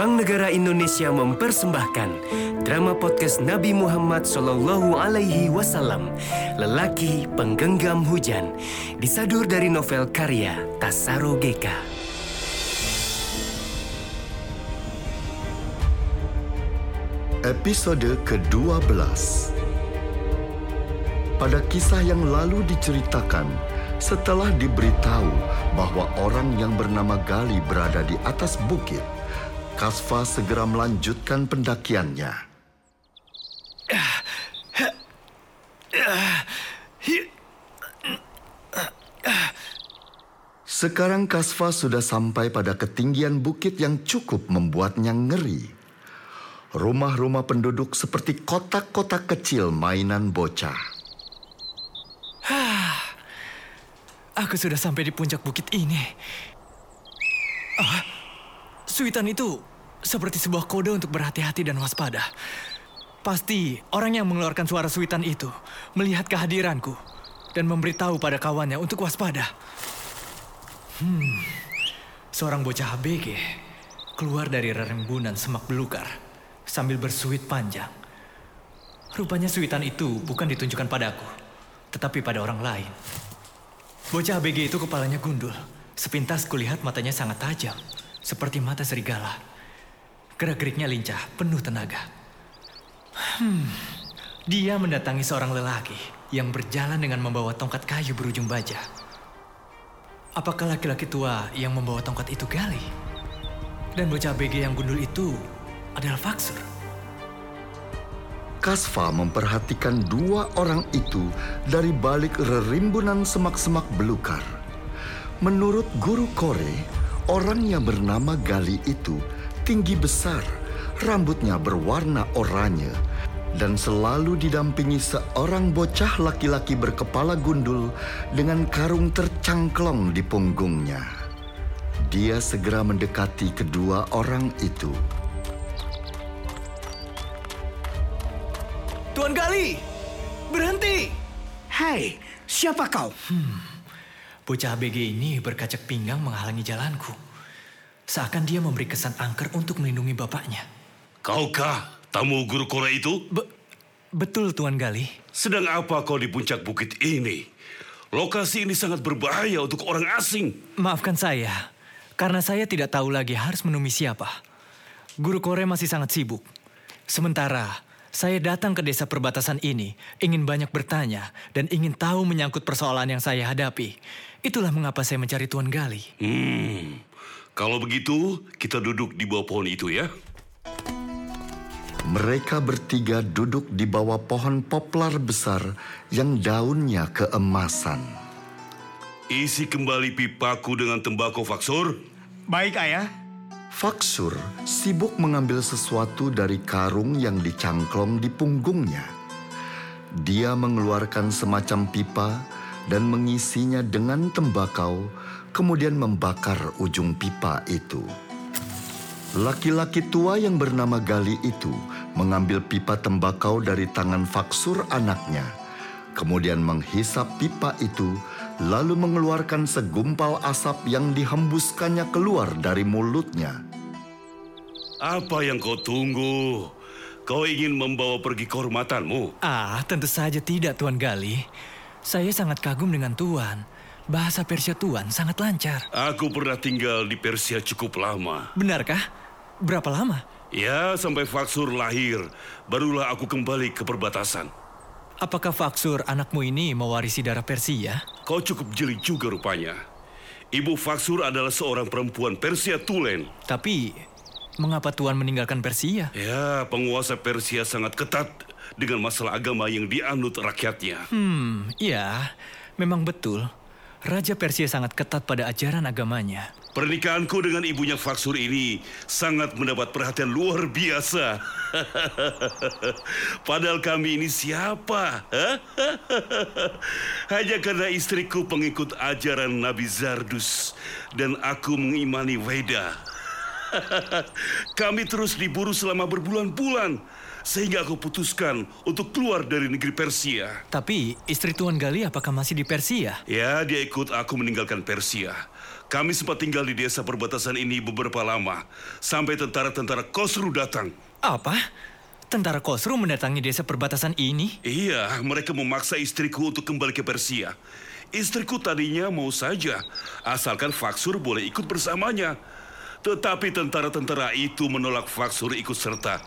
Bank Negara Indonesia mempersembahkan drama podcast Nabi Muhammad Sallallahu Alaihi Wasallam, Lelaki Penggenggam Hujan, disadur dari novel karya Tasaro Geka. Episode ke-12 Pada kisah yang lalu diceritakan, setelah diberitahu bahwa orang yang bernama Gali berada di atas bukit, Kasva segera melanjutkan pendakiannya. Sekarang Kasva sudah sampai pada ketinggian bukit yang cukup membuatnya ngeri. Rumah-rumah penduduk seperti kotak-kotak kecil mainan bocah. Aku sudah sampai di puncak bukit ini. Suitan itu seperti sebuah kode untuk berhati-hati dan waspada. Pasti orang yang mengeluarkan suara suitan itu melihat kehadiranku dan memberitahu pada kawannya untuk waspada. Hmm, seorang bocah ABG keluar dari rerembunan semak belukar sambil bersuit panjang. Rupanya suitan itu bukan ditunjukkan padaku, tetapi pada orang lain. Bocah ABG itu kepalanya gundul. Sepintas kulihat matanya sangat tajam, seperti mata serigala. Gerak-geriknya lincah, penuh tenaga. Hmm, dia mendatangi seorang lelaki yang berjalan dengan membawa tongkat kayu berujung baja. Apakah laki-laki tua yang membawa tongkat itu Gali? Dan bocah ABG yang gundul itu adalah Faksur. Kasva memperhatikan dua orang itu dari balik rerimbunan semak-semak belukar. Menurut guru Kore, orang yang bernama Gali itu tinggi besar, rambutnya berwarna oranye, dan selalu didampingi seorang bocah laki-laki berkepala gundul dengan karung tercangklong di punggungnya. Dia segera mendekati kedua orang itu. Tuan Gali, berhenti! Hai, siapa kau? Bocah ABG ini berkacak pinggang menghalangi jalanku. Seakan dia memberi kesan angker untuk melindungi bapaknya. Kaukah tamu guru Korea itu? Be- betul Tuan Gali. Sedang apa kau di puncak bukit ini? Lokasi ini sangat berbahaya untuk orang asing. Maafkan saya, karena saya tidak tahu lagi harus menemui siapa. Guru Kore masih sangat sibuk. Sementara saya datang ke desa perbatasan ini, ingin banyak bertanya dan ingin tahu menyangkut persoalan yang saya hadapi. Itulah mengapa saya mencari Tuan Gali. Hmm, kalau begitu kita duduk di bawah pohon itu ya. Mereka bertiga duduk di bawah pohon poplar besar yang daunnya keemasan. Isi kembali pipaku dengan tembakau faksur. Baik, Ayah. Faksur sibuk mengambil sesuatu dari karung yang dicangklong di punggungnya. Dia mengeluarkan semacam pipa dan mengisinya dengan tembakau, kemudian membakar ujung pipa itu. Laki-laki tua yang bernama Gali itu mengambil pipa tembakau dari tangan Faksur anaknya, kemudian menghisap pipa itu, lalu mengeluarkan segumpal asap yang dihembuskannya keluar dari mulutnya. Apa yang kau tunggu? Kau ingin membawa pergi kehormatanmu? Ah, tentu saja tidak Tuan Gali. Saya sangat kagum dengan Tuan. Bahasa Persia Tuan sangat lancar. Aku pernah tinggal di Persia cukup lama. Benarkah? Berapa lama? Ya, sampai Faksur lahir, barulah aku kembali ke perbatasan. Apakah Faksur anakmu ini mewarisi darah Persia? Kau cukup jeli juga rupanya. Ibu Faksur adalah seorang perempuan Persia Tulen. Tapi, mengapa Tuan meninggalkan Persia? Ya, penguasa Persia sangat ketat dengan masalah agama yang dianut rakyatnya. Hmm, ya, memang betul. Raja Persia sangat ketat pada ajaran agamanya. Pernikahanku dengan ibunya Faksur ini sangat mendapat perhatian luar biasa. Padahal kami ini siapa? Hanya karena istriku pengikut ajaran Nabi Zardus dan aku mengimani Weda. Kami terus diburu selama berbulan-bulan, sehingga aku putuskan untuk keluar dari negeri Persia. Tapi istri Tuan Gali apakah masih di Persia? Ya, dia ikut aku meninggalkan Persia. Kami sempat tinggal di desa perbatasan ini beberapa lama, sampai tentara-tentara Kosru datang. Apa? Tentara Kosru mendatangi desa perbatasan ini? Iya, mereka memaksa istriku untuk kembali ke Persia. Istriku tadinya mau saja, asalkan Faksur boleh ikut bersamanya. Tetapi tentara-tentara itu menolak Faksur ikut serta.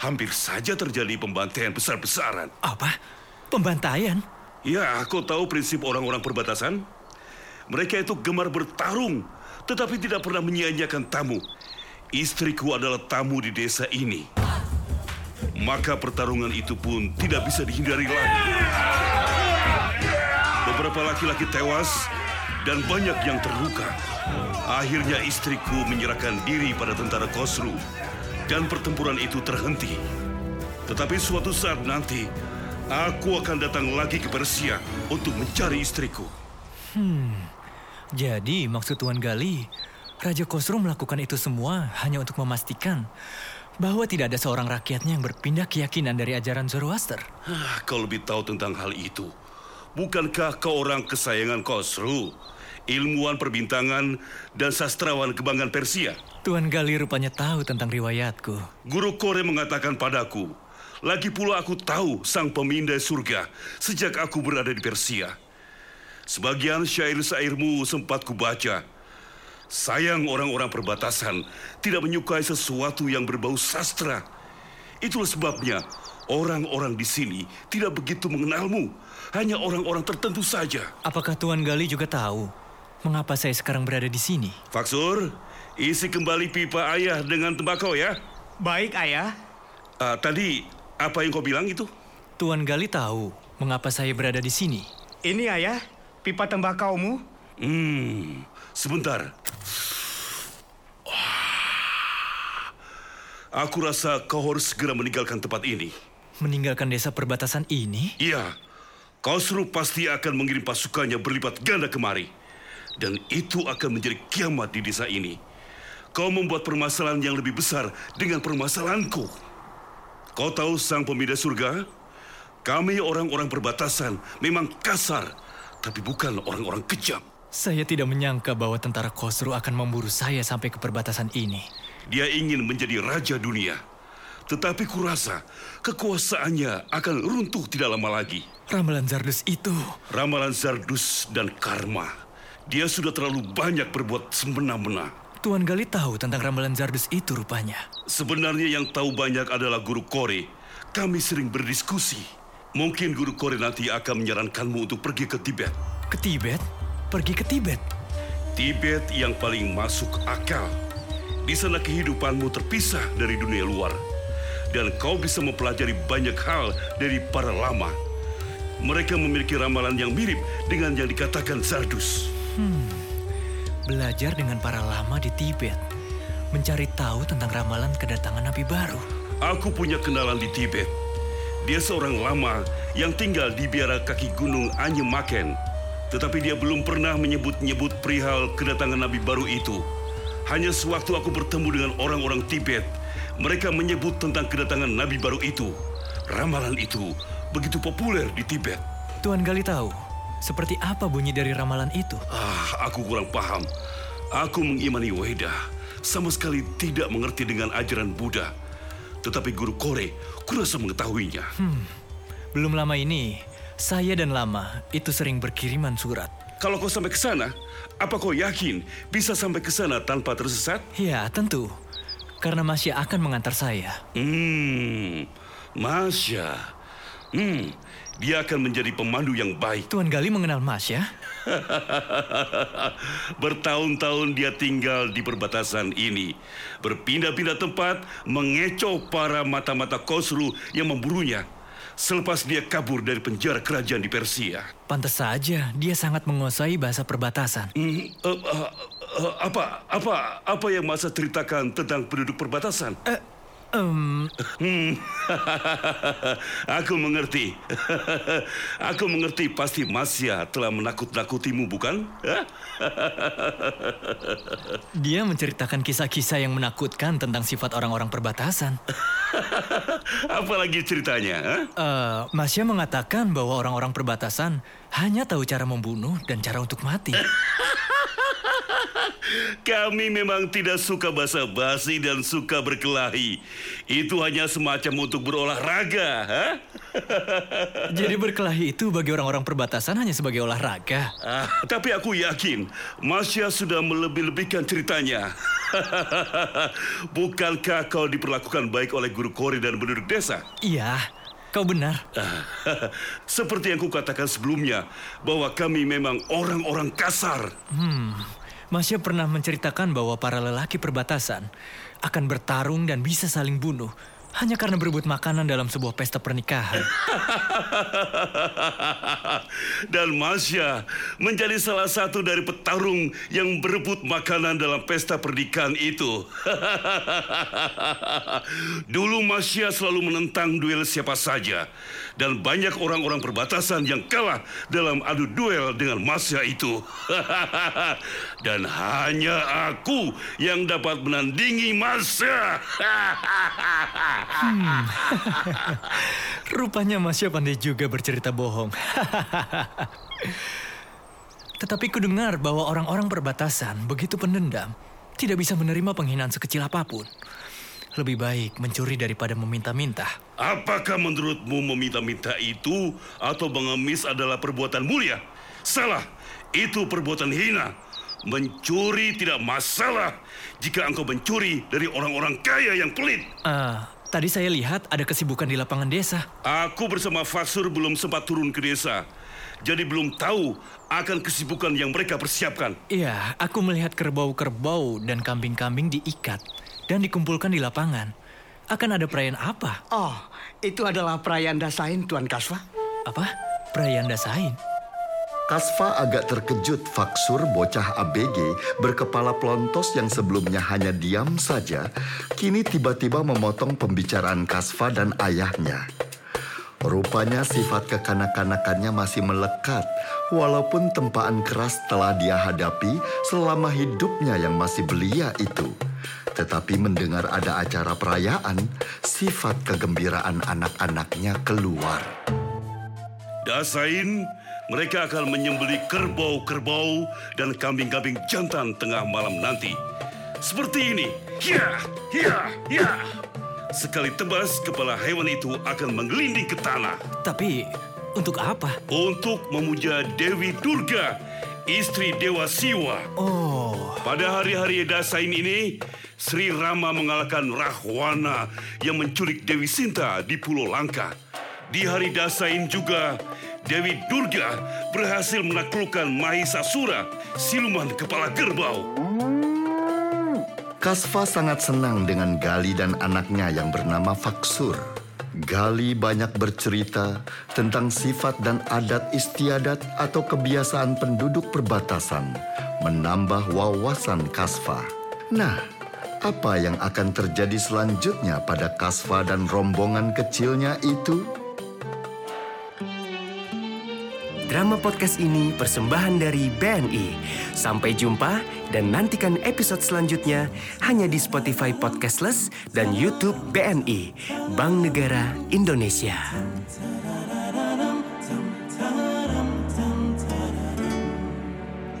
Hampir saja terjadi pembantaian besar-besaran. Apa? Pembantaian? Ya, kau tahu prinsip orang-orang perbatasan? Mereka itu gemar bertarung, tetapi tidak pernah menyia-nyiakan tamu. Istriku adalah tamu di desa ini. Maka pertarungan itu pun tidak bisa dihindari lagi. Beberapa laki-laki tewas dan banyak yang terluka. Akhirnya istriku menyerahkan diri pada tentara Kosru dan pertempuran itu terhenti. Tetapi suatu saat nanti, aku akan datang lagi ke Persia untuk mencari istriku. Jadi maksud Tuan Gali, Raja Kosru melakukan itu semua hanya untuk memastikan bahwa tidak ada seorang rakyatnya yang berpindah keyakinan dari ajaran Zoroaster. Ah, Kau lebih tahu tentang hal itu. Bukankah kau orang kesayangan Kosru? Ilmuwan perbintangan dan sastrawan kebanggaan Persia. Tuan Gali rupanya tahu tentang riwayatku. Guru Kore mengatakan padaku, lagi pula aku tahu sang pemindai surga sejak aku berada di Persia. Sebagian syair-syairmu sempat kubaca. Sayang orang-orang perbatasan tidak menyukai sesuatu yang berbau sastra. Itulah sebabnya orang-orang di sini tidak begitu mengenalmu. Hanya orang-orang tertentu saja. Apakah Tuan Gali juga tahu mengapa saya sekarang berada di sini? Faksur, isi kembali pipa ayah dengan tembakau ya. Baik, Ayah. Ah, tadi apa yang kau bilang itu? Tuan Gali tahu mengapa saya berada di sini. Ini, Ayah, pipa tembakaumu. Hmm, sebentar. Aku rasa kau harus segera meninggalkan tempat ini. Meninggalkan desa perbatasan ini? Iya, kau suruh pasti akan mengirim pasukannya berlipat ganda kemari. Dan itu akan menjadi kiamat di desa ini. Kau membuat permasalahan yang lebih besar dengan permasalahanku. Kau tahu sang pemindah surga? Kami orang-orang perbatasan memang kasar, tapi bukan orang-orang kejam. Saya tidak menyangka bahwa tentara Kosru akan memburu saya sampai ke perbatasan ini. Dia ingin menjadi raja dunia. Tetapi kurasa kekuasaannya akan runtuh tidak lama lagi. Ramalan Zardus itu Ramalan Zardus dan karma. Dia sudah terlalu banyak berbuat semena-mena. Tuan Gali tahu tentang ramalan Zardus itu rupanya. Sebenarnya yang tahu banyak adalah guru Kore. Kami sering berdiskusi. Mungkin guru Kore nanti akan menyarankanmu untuk pergi ke Tibet. Ke Tibet? Pergi ke Tibet? Tibet yang paling masuk akal. Di sana kehidupanmu terpisah dari dunia luar. Dan kau bisa mempelajari banyak hal dari para lama. Mereka memiliki ramalan yang mirip dengan yang dikatakan Zardus. Belajar dengan para lama di Tibet. Mencari tahu tentang ramalan kedatangan Nabi baru. Aku punya kenalan di Tibet. Dia seorang lama yang tinggal di biara kaki gunung Anyemaken. Tetapi dia belum pernah menyebut-nyebut perihal kedatangan Nabi baru itu. Hanya sewaktu aku bertemu dengan orang-orang Tibet, mereka menyebut tentang kedatangan Nabi baru itu. Ramalan itu begitu populer di Tibet. Tuan Gali tahu seperti apa bunyi dari ramalan itu. Ah, aku kurang paham. Aku mengimani Weda, sama sekali tidak mengerti dengan ajaran Buddha. Tetapi guru Kore kurasa mengetahuinya. Belum lama ini, saya dan Lama itu sering berkiriman surat. Kalau kau sampai ke sana, apa kau yakin bisa sampai ke sana tanpa tersesat? Ya, tentu. Karena Masya akan mengantar saya. Hmm, Masya. Hmm, dia akan menjadi pemandu yang baik. Tuan Gali mengenal Masya? Bertahun-tahun dia tinggal di perbatasan ini. Berpindah-pindah tempat, mengecoh para mata-mata Kosru yang memburunya. Selepas dia kabur dari penjara kerajaan di Persia. Pantas saja dia sangat menguasai bahasa perbatasan. Hmm, eh, eh, eh, apa, apa, apa yang Masa ceritakan tentang penduduk perbatasan? Eh, Em, Aku mengerti. Aku mengerti pasti Masya telah menakut-nakutimu, bukan? Dia menceritakan kisah-kisah yang menakutkan tentang sifat orang-orang perbatasan. Apalagi ceritanya? Eh, Masya mengatakan bahwa orang-orang perbatasan hanya tahu cara membunuh dan cara untuk mati. Kami memang tidak suka basa-basi dan suka berkelahi. Itu hanya semacam untuk berolahraga. hah? Jadi berkelahi itu bagi orang-orang perbatasan hanya sebagai olahraga. Ah, tapi aku yakin Masya sudah melebih-lebihkan ceritanya. Bukankah kau diperlakukan baik oleh guru kori dan penduduk desa? Iya, kau benar. Seperti yang kukatakan sebelumnya, bahwa kami memang orang-orang kasar. Masya pernah menceritakan bahwa para lelaki perbatasan akan bertarung dan bisa saling bunuh hanya karena berebut makanan dalam sebuah pesta pernikahan. Dan Masya menjadi salah satu dari petarung yang berebut makanan dalam pesta pernikahan itu. Dulu Masya selalu menentang duel siapa saja. Dan banyak orang-orang perbatasan yang kalah dalam adu duel dengan Masya itu. Dan hanya aku yang dapat menandingi Masya. Rupanya Masya pandai juga bercerita bohong. Tetapi kudengar bahwa orang-orang perbatasan begitu pendendam, tidak bisa menerima penghinaan sekecil apa pun. Lebih baik mencuri daripada meminta-minta. Apakah menurutmu meminta-minta itu atau mengemis adalah perbuatan mulia? Salah, itu perbuatan hina. Mencuri tidak masalah jika engkau mencuri dari orang-orang kaya yang pelit. Ah, tadi saya lihat ada kesibukan di lapangan desa. Aku bersama Faksur belum sempat turun ke desa. Jadi belum tahu akan kesibukan yang mereka persiapkan. Iya, aku melihat kerbau-kerbau dan kambing-kambing diikat dan dikumpulkan di lapangan. Akan ada perayaan apa? Oh, itu adalah perayaan Dasain, Tuan Kaswa. Apa? Perayaan Dasain? Kasva agak terkejut Faksur bocah ABG berkepala pelontos yang sebelumnya hanya diam saja, kini tiba-tiba memotong pembicaraan Kasva dan ayahnya. Rupanya sifat kekanak-kanakannya masih melekat, walaupun tempaan keras telah dia hadapi selama hidupnya yang masih belia itu. Tetapi mendengar ada acara perayaan, sifat kegembiraan anak-anaknya keluar. Dasain, mereka akan menyembeli kerbau-kerbau dan kambing-kambing jantan tengah malam nanti. Seperti ini. Ya, ya, ya. Sekali tebas, kepala hewan itu akan menggelinding ke tanah. Tapi untuk apa? Untuk memuja Dewi Durga, istri Dewa Siwa. Oh, Pada hari-hari Dasain ini, Sri Rama mengalahkan Rahwana yang menculik Dewi Sinta di Pulau Langka. Di hari Dasain juga, Dewi Durga berhasil menaklukkan Mahisasura, siluman kepala kerbau. Kasva sangat senang dengan Gali dan anaknya yang bernama Faksur. Gali banyak bercerita tentang sifat dan adat istiadat atau kebiasaan penduduk perbatasan, menambah wawasan Kasva. Nah, apa yang akan terjadi selanjutnya pada Kasva dan rombongan kecilnya itu? Drama podcast ini persembahan dari BNI. Sampai jumpa dan nantikan episode selanjutnya hanya di Spotify Podcastless dan YouTube BNI, Bank Negara Indonesia.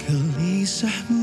Gelisahmu